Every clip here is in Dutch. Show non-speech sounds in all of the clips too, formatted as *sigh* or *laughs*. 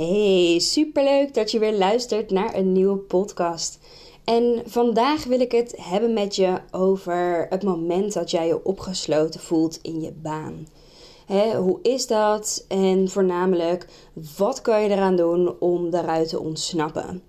Hey, superleuk dat je weer luistert naar een nieuwe podcast. En vandaag wil ik het hebben met je over het moment dat jij je opgesloten voelt in je baan. hoe is dat? En voornamelijk, wat kan je eraan doen om daaruit te ontsnappen?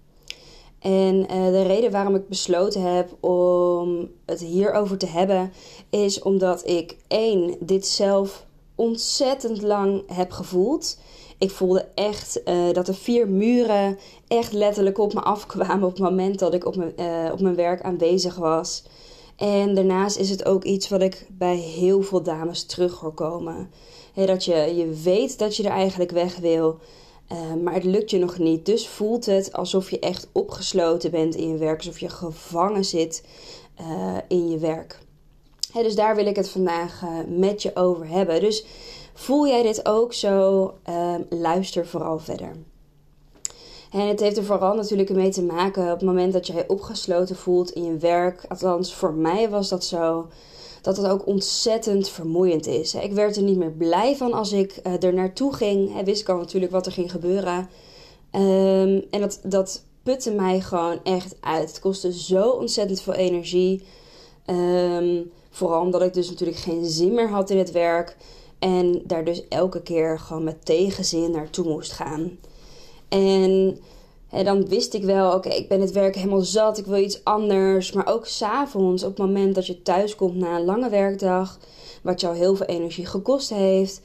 En uh, de reden waarom ik besloten heb om het hierover te hebben, is omdat ik één, dit zelf ontzettend lang heb gevoeld. Ik voelde echt uh, dat er vier muren echt letterlijk op me afkwamen op het moment dat ik op mijn, uh, op mijn werk aanwezig was. En daarnaast is het ook iets wat ik bij heel veel dames terug hoor komen. dat je, je weet dat je er eigenlijk weg wil, uh, maar het lukt je nog niet. Dus voelt het alsof je echt opgesloten bent in je werk, alsof je gevangen zit in je werk. dus daar wil ik het vandaag met je over hebben. Dus Voel jij dit ook zo? Ehm, luister vooral verder. En het heeft er vooral natuurlijk mee te maken op het moment dat jij opgesloten voelt in je werk. Althans, voor mij was dat zo. Dat het ook ontzettend vermoeiend is. Ik werd er niet meer blij van als ik uh, er naartoe ging. Wist ik al natuurlijk wat er ging gebeuren. Um, en dat, dat putte mij gewoon echt uit. Het kostte zo ontzettend veel energie. Um, vooral omdat ik dus natuurlijk geen zin meer had in het werk. En daar dus elke keer gewoon met tegenzin naartoe moest gaan. En, dan wist ik wel, oké, ik ben het werk helemaal zat, ik wil iets anders. Maar ook s'avonds, op het moment dat je thuis komt na een lange werkdag, wat jou heel veel energie gekost heeft,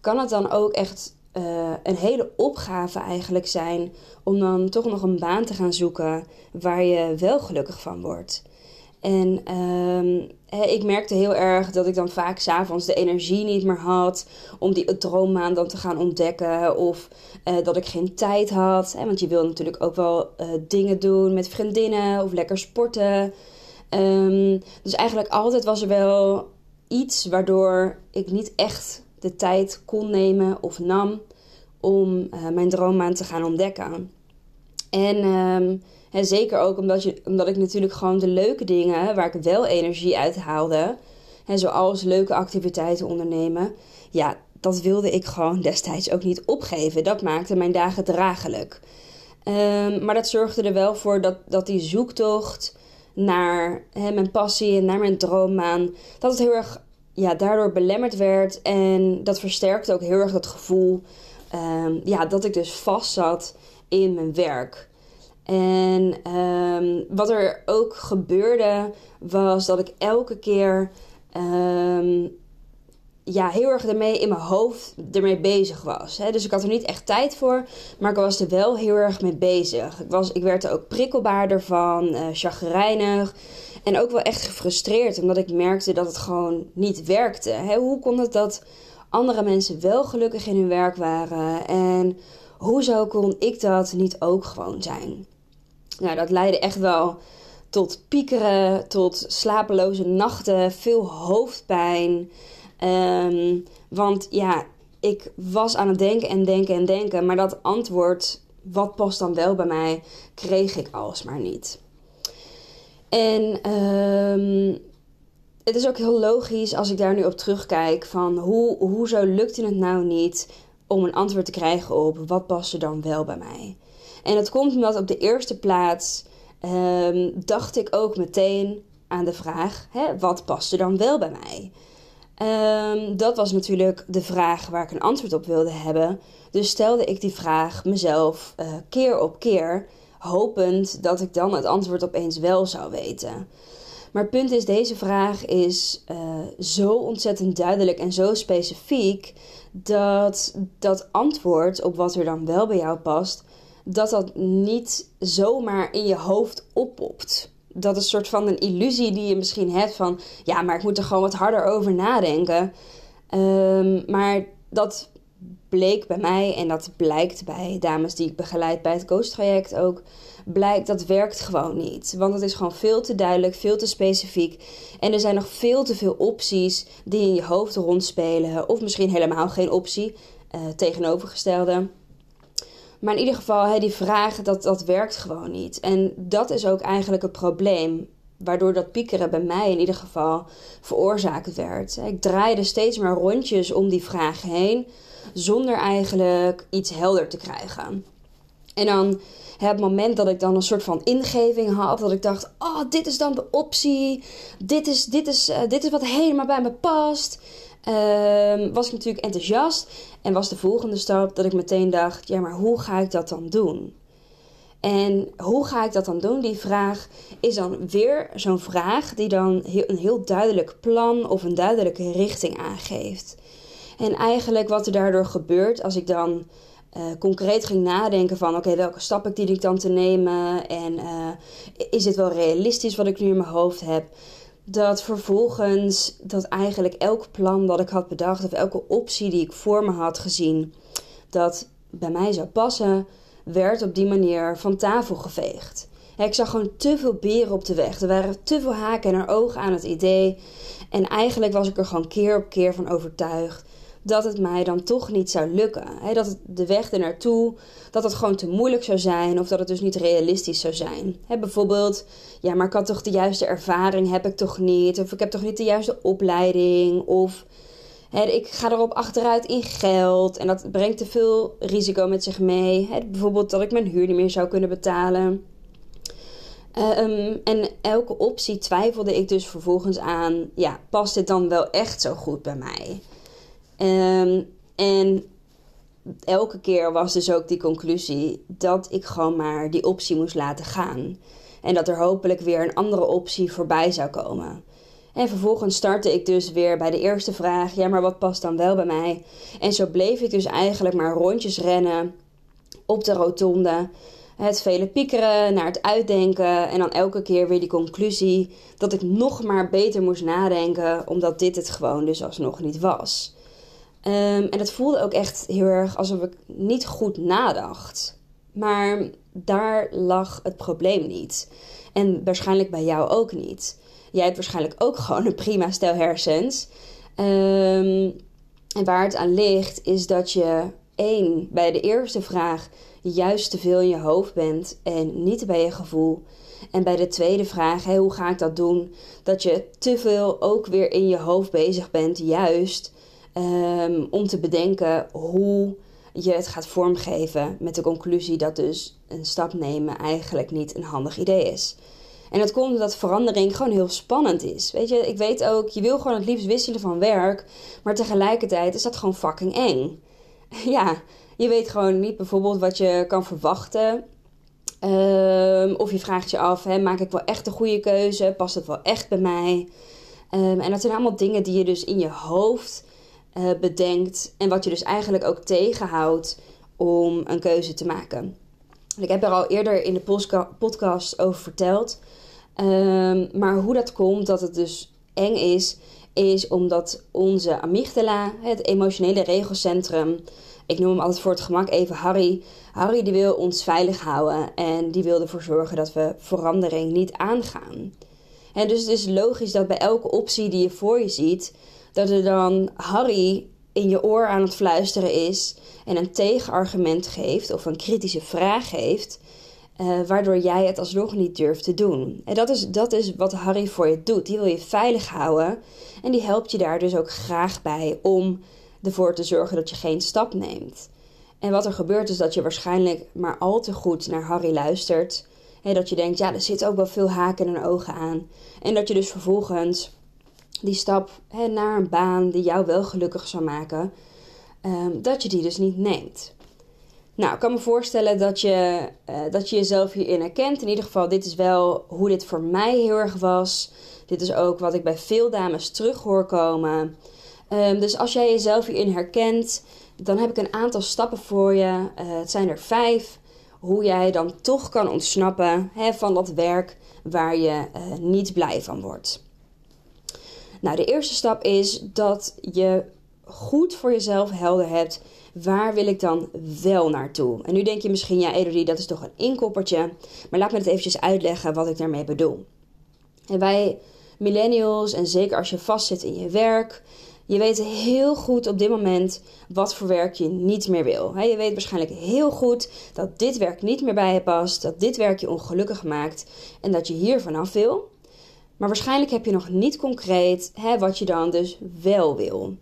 kan het dan ook echt uh, een hele opgave eigenlijk zijn om dan toch nog een baan te gaan zoeken waar je wel gelukkig van wordt. En um, ik merkte heel erg dat ik dan vaak s'avonds de energie niet meer had om die droommaan dan te gaan ontdekken. Of uh, dat ik geen tijd had. Want je wil natuurlijk ook wel uh, dingen doen met vriendinnen of lekker sporten. Um, dus eigenlijk altijd was er wel iets waardoor ik niet echt de tijd kon nemen of nam om uh, mijn droommaan te gaan ontdekken. En um, en zeker ook omdat, je, omdat ik natuurlijk gewoon de leuke dingen waar ik wel energie uit haalde, en zoals leuke activiteiten ondernemen, ja, dat wilde ik gewoon destijds ook niet opgeven. Dat maakte mijn dagen dragelijk. Um, maar dat zorgde er wel voor dat, dat die zoektocht naar mijn passie en naar mijn droommaan, dat het heel erg ja, daardoor belemmerd werd. En dat versterkte ook heel erg het gevoel um, ja, dat ik dus vast zat in mijn werk. En um, wat er ook gebeurde, was dat ik elke keer um, ja, heel erg ermee in mijn hoofd ermee bezig was. Hè? Dus ik had er niet echt tijd voor, maar ik was er wel heel erg mee bezig. Ik, was, ik werd er ook prikkelbaarder van, uh, chagrijnig. En ook wel echt gefrustreerd, omdat ik merkte dat het gewoon niet werkte. Hè? Hoe kon het dat andere mensen wel gelukkig in hun werk waren? En hoezo kon ik dat niet ook gewoon zijn? Nou, dat leidde echt wel tot piekeren, tot slapeloze nachten, veel hoofdpijn. Um, want ja, ik was aan het denken en denken en denken, maar dat antwoord, wat past dan wel bij mij, kreeg ik alsmaar niet. En um, het is ook heel logisch als ik daar nu op terugkijk van hoe, hoezo lukte het nou niet om een antwoord te krijgen op wat past er dan wel bij mij. En dat komt omdat op de eerste plaats um, dacht ik ook meteen aan de vraag: hè, wat past er dan wel bij mij? Um, dat was natuurlijk de vraag waar ik een antwoord op wilde hebben. Dus stelde ik die vraag mezelf uh, keer op keer, hopend dat ik dan het antwoord opeens wel zou weten. Maar punt is, deze vraag is uh, zo ontzettend duidelijk en zo specifiek dat dat antwoord op wat er dan wel bij jou past dat dat niet zomaar in je hoofd oppopt. dat is een soort van een illusie die je misschien hebt van... ja, maar ik moet er gewoon wat harder over nadenken. Ehm, maar dat bleek bij mij en dat blijkt bij dames die ik begeleid bij het coachtraject ook... blijkt dat werkt gewoon niet. Want het is gewoon veel te duidelijk, veel te specifiek. En er zijn nog veel te veel opties die in je hoofd rondspelen. Of misschien helemaal geen optie, uh, tegenovergestelde... Maar in ieder geval, die vraag, dat, dat werkt gewoon niet. En dat is ook eigenlijk het probleem. Waardoor dat piekeren bij mij in ieder geval veroorzaakt werd. Ik draaide steeds maar rondjes om die vraag heen. Zonder eigenlijk iets helder te krijgen. En dan het moment dat ik dan een soort van ingeving had. Dat ik dacht, oh, dit is dan de optie. Dit is, dit is, uh, dit is wat helemaal bij me past. Uh, was ik natuurlijk enthousiast. En was de volgende stap dat ik meteen dacht: ja, maar hoe ga ik dat dan doen? En hoe ga ik dat dan doen? Die vraag is dan weer zo'n vraag die dan een heel duidelijk plan of een duidelijke richting aangeeft. En eigenlijk wat er daardoor gebeurt als ik dan uh, concreet ging nadenken van oké, welke stappen dien ik dan te nemen en uh, is dit wel realistisch wat ik nu in mijn hoofd heb? Dat vervolgens dat eigenlijk elk plan dat ik had bedacht of elke optie die ik voor me had gezien dat bij mij zou passen, werd op die manier van tafel geveegd. ik zag gewoon te veel beren op de weg. Er waren te veel haken en ogen aan het idee. En eigenlijk was ik er gewoon keer op keer van overtuigd dat het mij dan toch niet zou lukken. dat de weg er naartoe, dat het gewoon te moeilijk zou zijn of dat het dus niet realistisch zou zijn. bijvoorbeeld, ja, maar ik had toch de juiste ervaring, heb ik toch niet? Of ik heb toch niet de juiste opleiding? Of ik ga erop achteruit in geld en dat brengt te veel risico met zich mee. bijvoorbeeld dat ik mijn huur niet meer zou kunnen betalen. Ehm, en elke optie twijfelde ik dus vervolgens aan, ja, past dit dan wel echt zo goed bij mij? Um, en elke keer was dus ook die conclusie dat ik gewoon maar die optie moest laten gaan. En dat er hopelijk weer een andere optie voorbij zou komen. En vervolgens startte ik dus weer bij de eerste vraag: ja, maar wat past dan wel bij mij? En zo bleef ik dus eigenlijk maar rondjes rennen op de rotonde. Het vele piekeren, naar het uitdenken en dan elke keer weer die conclusie dat ik nog maar beter moest nadenken, omdat dit het gewoon dus alsnog niet was. Um, en het voelde ook echt heel erg alsof ik niet goed nadacht. Maar daar lag het probleem niet. En waarschijnlijk bij jou ook niet. Jij hebt waarschijnlijk ook *laughs* gewoon een prima stel hersens. Um, en waar het aan ligt is dat je één, bij de eerste vraag juist te veel in je hoofd bent en niet bij je gevoel. En bij de tweede vraag, hoe ga ik dat doen? Dat je te veel ook weer in je hoofd bezig bent, juist Ehm, om te bedenken hoe je het gaat vormgeven met de conclusie dat dus een stap nemen eigenlijk niet een handig idee is. En dat komt omdat verandering gewoon heel spannend is. Weet je, ik weet ook, je wil gewoon het liefst wisselen van werk, maar tegelijkertijd is dat gewoon fucking eng. *laughs* ja, je weet gewoon niet bijvoorbeeld wat je kan verwachten. Um, of je vraagt je af, maak ik wel echt de goede keuze? Past het wel echt bij mij? Um, en dat zijn allemaal dingen die je dus in je hoofd uh, bedenkt en wat je dus eigenlijk ook tegenhoudt om een keuze te maken. Ik heb er al eerder in de podcast over verteld. Um, maar hoe dat komt dat het dus eng is, is omdat onze amygdala, het emotionele regelcentrum, ik noem hem altijd voor het gemak even Harry. Harry die wil ons veilig houden en die wil ervoor zorgen dat we verandering niet aangaan. En dus het is logisch dat bij elke optie die je voor je ziet, dat er dan Harry in je oor aan het fluisteren is en een tegenargument geeft of een kritische vraag geeft, uh, waardoor jij het alsnog niet durft te doen. En dat is, dat is wat Harry voor je doet. Die wil je veilig houden en die helpt je daar dus ook graag bij om ervoor te zorgen dat je geen stap neemt. En wat er gebeurt is dat je waarschijnlijk maar al te goed naar Harry luistert. En dat je denkt, ja, er zit ook wel veel haken en ogen aan. En dat je dus vervolgens die stap hè, naar een baan die jou wel gelukkig zou maken, um, dat je die dus niet neemt. Nou, ik kan me voorstellen dat je, uh, dat je jezelf hierin herkent. In ieder geval, dit is wel hoe dit voor mij heel erg was. Dit is ook wat ik bij veel dames terug hoor komen. Um, dus als jij jezelf hierin herkent, dan heb ik een aantal stappen voor je. Uh, het zijn er vijf hoe jij dan toch kan ontsnappen hè, van dat werk waar je uh, niet blij van wordt. Nou, de eerste stap is dat je goed voor jezelf helder hebt. Waar wil ik dan wel naartoe? En nu denk je misschien, ja, Elodie, dat is toch een inkoppertje. Maar laat me het eventjes uitleggen wat ik daarmee bedoel. En wij millennials, en zeker als je vastzit in je werk, je weet heel goed op dit moment wat voor werk je niet meer wil. Je weet waarschijnlijk heel goed dat dit werk niet meer bij je past, dat dit werk je ongelukkig maakt en dat je hier vanaf wil. Maar waarschijnlijk heb je nog niet concreet hè, wat je dan dus wel wil.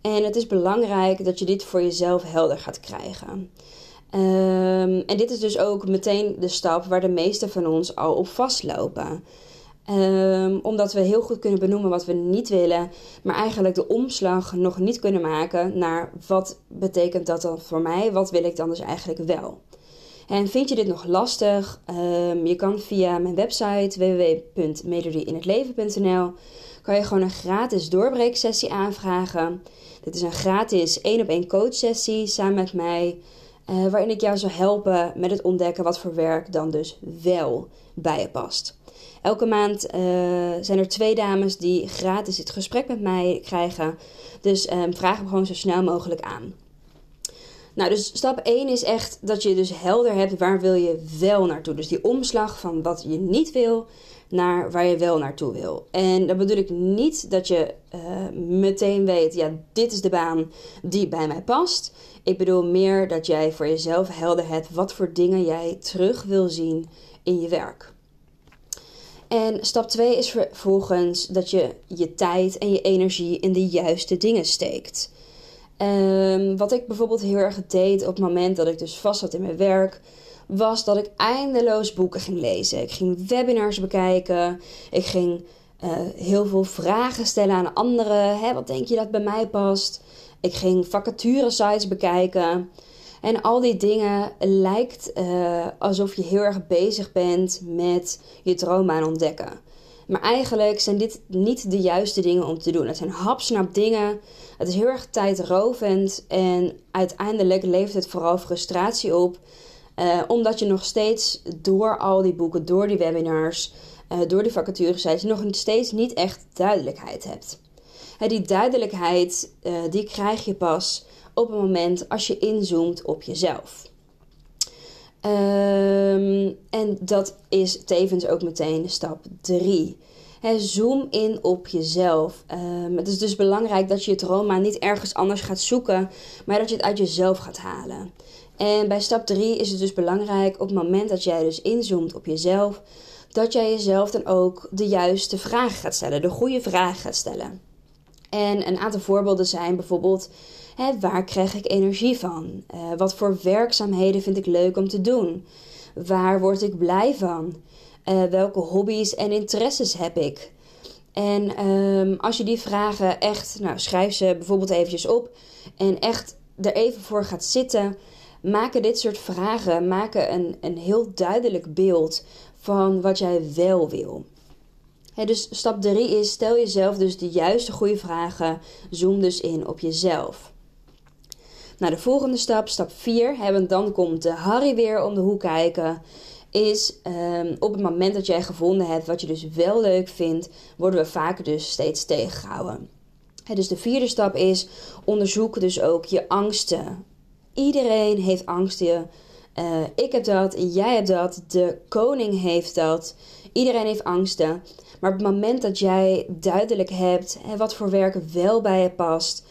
En het is belangrijk dat je dit voor jezelf helder gaat krijgen. Um, en dit is dus ook meteen de stap waar de meeste van ons al op vastlopen. Um, omdat we heel goed kunnen benoemen wat we niet willen, maar eigenlijk de omslag nog niet kunnen maken naar wat betekent dat dan voor mij, wat wil ik dan dus eigenlijk wel. En vind je dit nog lastig? Um, je kan via mijn website www.melodieinhetleven.nl kan je gewoon een gratis doorbreeksessie aanvragen. Dit is een gratis één op één coachsessie samen met mij, uh, waarin ik jou zal helpen met het ontdekken wat voor werk dan dus wel bij je past. Elke maand uh, zijn er twee dames die gratis het gesprek met mij krijgen. Dus um, vraag hem gewoon zo snel mogelijk aan. Nou, dus stap 1 is echt dat je dus helder hebt waar wil je wel naartoe. Dus die omslag van wat je niet wil naar waar je wel naartoe wil. En dan bedoel ik niet dat je uh, meteen weet, ja, dit is de baan die bij mij past. Ik bedoel meer dat jij voor jezelf helder hebt wat voor dingen jij terug wil zien in je werk. En stap 2 is vervolgens dat je je tijd en je energie in de juiste dingen steekt. Um, wat ik bijvoorbeeld heel erg deed op het moment dat ik dus vast zat in mijn werk, was dat ik eindeloos boeken ging lezen. Ik ging webinars bekijken. Ik ging uh, heel veel vragen stellen aan anderen. Hè, wat denk je dat bij mij past? Ik ging vacature sites bekijken. En al die dingen lijkt uh, alsof je heel erg bezig bent met je droom aan ontdekken. Maar eigenlijk zijn dit niet de juiste dingen om te doen. Het zijn hapsnap dingen. Het is heel erg tijdrovend. En uiteindelijk levert het vooral frustratie op. Uh, omdat je nog steeds door al die boeken, door die webinars, uh, door die vacaturesites nog steeds niet echt duidelijkheid hebt. Die duidelijkheid die krijg je pas op het moment als je inzoomt op jezelf. Um, en dat is tevens ook meteen stap 3. zoom in op jezelf. Um, het is dus belangrijk dat je het trauma niet ergens anders gaat zoeken, maar dat je het uit jezelf gaat halen. En bij stap 3 is het dus belangrijk op het moment dat jij dus inzoomt op jezelf, dat jij jezelf dan ook de juiste vragen gaat stellen, de goede vragen gaat stellen. En een aantal voorbeelden zijn bijvoorbeeld: hè, waar krijg ik energie van? Uh, wat voor werkzaamheden vind ik leuk om te doen? Waar word ik blij van? Uh, welke hobby's en interesses heb ik? En um, als je die vragen echt, nou schrijf ze bijvoorbeeld eventjes op en echt er even voor gaat zitten, maken dit soort vragen maken een, een heel duidelijk beeld van wat jij wel wil dus stap 3 is: stel jezelf dus de juiste goede vragen. Zoom dus in op jezelf. Nou, de volgende stap, stap 4, hebben, dan komt Harry weer om de hoek kijken. Is um, op het moment dat jij gevonden hebt wat je dus wel leuk vindt, worden we vaker dus steeds tegengehouden. dus de vierde stap is: onderzoek dus ook je angsten. Iedereen heeft angsten. Uh, ik heb dat, jij hebt dat, de koning heeft dat. Iedereen heeft angsten. Maar op het moment dat jij duidelijk hebt hè, wat voor werk wel bij je past,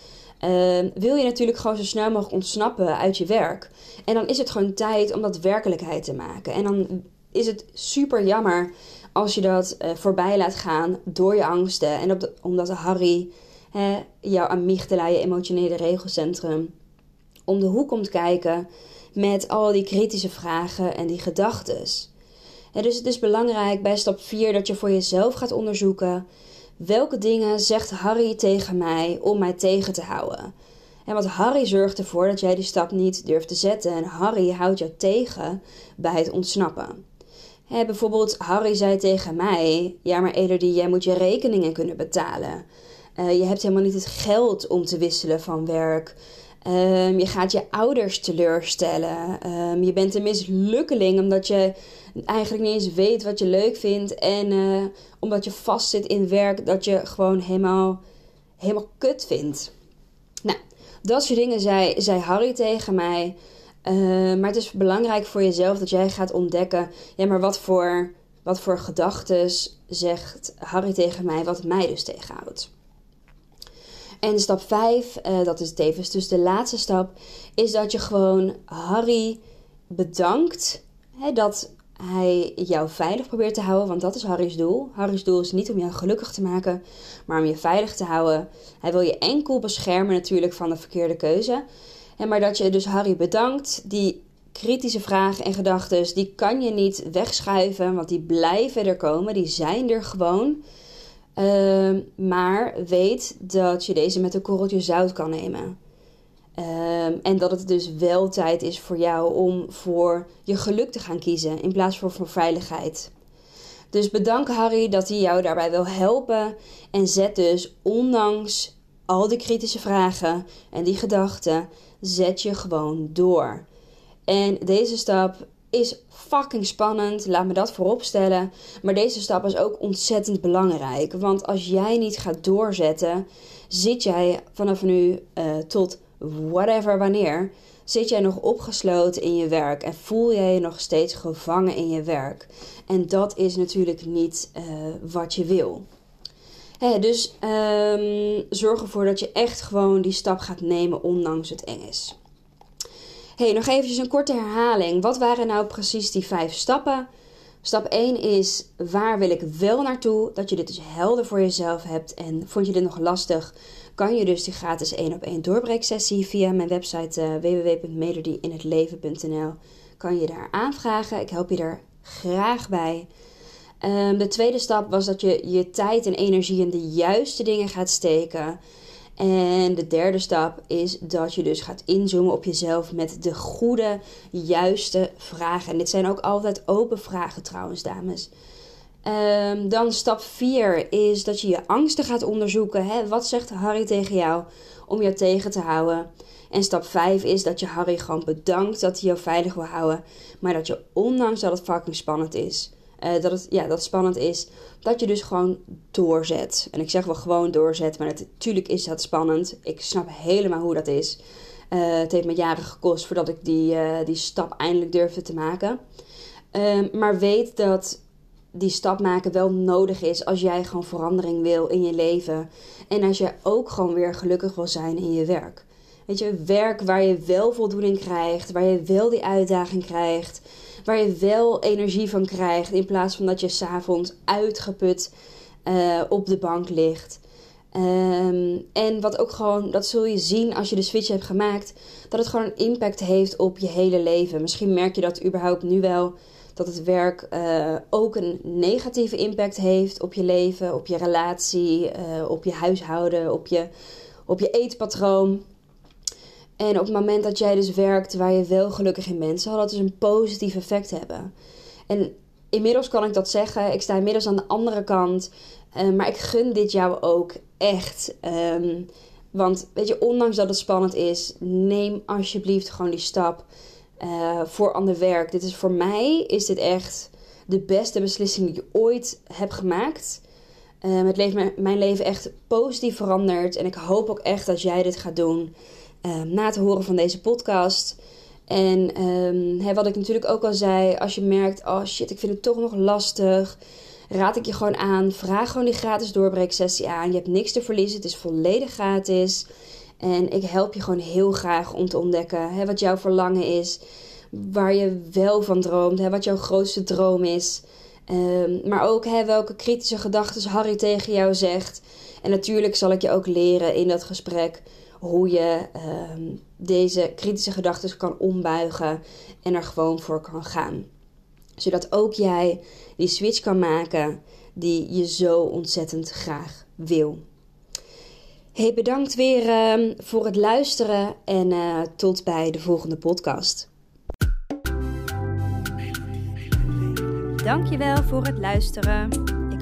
wil je natuurlijk gewoon zo snel mogelijk ontsnappen uit je werk. En dan is het gewoon tijd om dat werkelijkheid te maken. En dan is het super jammer als je dat uh, voorbij laat gaan door je angsten. En omdat Harry, hè, jouw amygdala, je emotionele regelcentrum, om de hoek komt kijken met al die kritische vragen en die gedachten dus het is belangrijk bij stap 4 dat je voor jezelf gaat onderzoeken welke dingen zegt Harry tegen mij om mij tegen te houden. En want Harry zorgt ervoor dat jij die stap niet durft te zetten en Harry houdt jou tegen bij het ontsnappen. bijvoorbeeld, Harry zei tegen mij: Ja, maar Elodie, jij moet je rekeningen kunnen betalen. Uh, je hebt helemaal niet het geld om te wisselen van werk. Ehm, je gaat je ouders teleurstellen. Ehm, je bent een mislukkeling omdat je eigenlijk niet eens weet wat je leuk vindt. En uh, omdat je vastzit in werk dat je gewoon helemaal, helemaal kut vindt. Nou, dat soort dingen zei, zei Harry tegen mij. Ehm, maar het is belangrijk voor jezelf dat jij gaat ontdekken. Ja, maar wat voor, wat voor gedachten zegt Harry tegen mij, wat mij dus tegenhoudt. En stap 5, uh, eh, dat is tevens dus de laatste stap, is dat je gewoon Harry bedankt hè, dat hij jou veilig probeert te houden, want dat is Harry's doel. Harry's doel is niet om jou gelukkig te maken, maar om je veilig te houden. Hij wil je enkel beschermen natuurlijk van de verkeerde keuze. En maar dat je dus Harry bedankt, die kritische vragen en gedachten, die kan je niet wegschuiven, want die blijven er komen, die zijn er gewoon. Ehm, maar weet dat je deze met een korreltje zout kan nemen. Ehm, en dat het dus wel tijd is voor jou om voor je geluk te gaan kiezen in plaats van voor veiligheid. Dus bedank Harry dat hij jou daarbij wil helpen. En zet dus, ondanks al die kritische vragen en die gedachten, zet je gewoon door. En deze stap is fucking spannend, laat me dat voorop stellen. Maar deze stap is ook ontzettend belangrijk. Want als jij niet gaat doorzetten, zit jij vanaf nu uh, tot whatever wanneer, zit jij nog opgesloten in je werk en voel jij je nog steeds gevangen in je werk. En dat is natuurlijk niet uh, wat je wil. Dus um, zorg ervoor dat je echt gewoon die stap gaat nemen, ondanks het eng is hey, nog eventjes een korte herhaling. Wat waren nou precies die vijf stappen? Stap 1 is waar wil ik wel naartoe? Dat je dit dus helder voor jezelf hebt. En vond je dit nog lastig? Kan je dus die gratis 1 op 1 doorbreeksessie via mijn website uh, kan je daar aanvragen. Ik help je daar graag bij. Um, de tweede stap was dat je je tijd en energie in de juiste dingen gaat steken. En de derde stap is dat je dus gaat inzoomen op jezelf met de goede, juiste vragen. En dit zijn ook altijd open vragen trouwens, dames. Um, dan stap 4 is dat je je angsten gaat onderzoeken. Hè? Wat zegt Harry tegen jou om jou tegen te houden? En stap 5 is dat je Harry gewoon bedankt dat hij jou veilig wil houden. Maar dat je, ondanks dat het fucking spannend is, uh, dat, het, ja, dat spannend is, dat je dus gewoon doorzet. En ik zeg wel gewoon doorzet, maar natuurlijk is dat spannend. Ik snap helemaal hoe dat is. Uh, het heeft me jaren gekost voordat ik die, uh, die stap eindelijk durfde te maken. Uh, maar weet dat die stap maken wel nodig is als jij gewoon verandering wil in je leven. En als je ook gewoon weer gelukkig wil zijn in je werk. Weet je, werk waar je wel voldoening krijgt, waar je wel die uitdaging krijgt waar je wel energie van krijgt. In plaats van dat je s'avonds uitgeput uh, op de bank ligt. Um, en wat ook gewoon, dat zul je zien als je de switch hebt gemaakt, dat het gewoon een impact heeft op je hele leven. Misschien merk je dat überhaupt nu wel, dat het werk uh, ook een negatieve impact heeft op je leven, op je relatie, uh, op je huishouden, op je, op je eetpatroon. En op het moment dat jij dus werkt waar je wel gelukkig in bent, zal dat dus een positief effect hebben. En inmiddels kan ik dat zeggen. Ik sta inmiddels aan de andere kant. Uh, maar ik gun dit jou ook echt. Um, want weet je, ondanks dat het spannend is, neem alsjeblieft gewoon die stap uh, voor ander werk. Dit is voor mij is dit echt de beste beslissing die ik ooit heb gemaakt. Um, het heeft mijn leven echt positief veranderd. En ik hoop ook echt dat jij dit gaat doen. Ehm, na te horen van deze podcast. En um, wat ik natuurlijk ook al zei, als je merkt, oh shit, ik vind het toch nog lastig, raad ik je gewoon aan. Vraag gewoon die gratis doorbreeksessie aan. Je hebt niks te verliezen, het is volledig gratis. En ik help je gewoon heel graag om te ontdekken hè, wat jouw verlangen is, waar je wel van droomt, hè, wat jouw grootste droom is. Um, maar ook hè, welke kritische gedachten Harry tegen jou zegt. En natuurlijk zal ik je ook leren in dat gesprek hoe je um, deze kritische gedachten kan ombuigen en er gewoon voor kan gaan. Zodat ook jij die switch kan maken die je zo ontzettend graag wil. Hey, bedankt weer uh, voor het luisteren en uh, tot bij de volgende podcast. Dankjewel voor het luisteren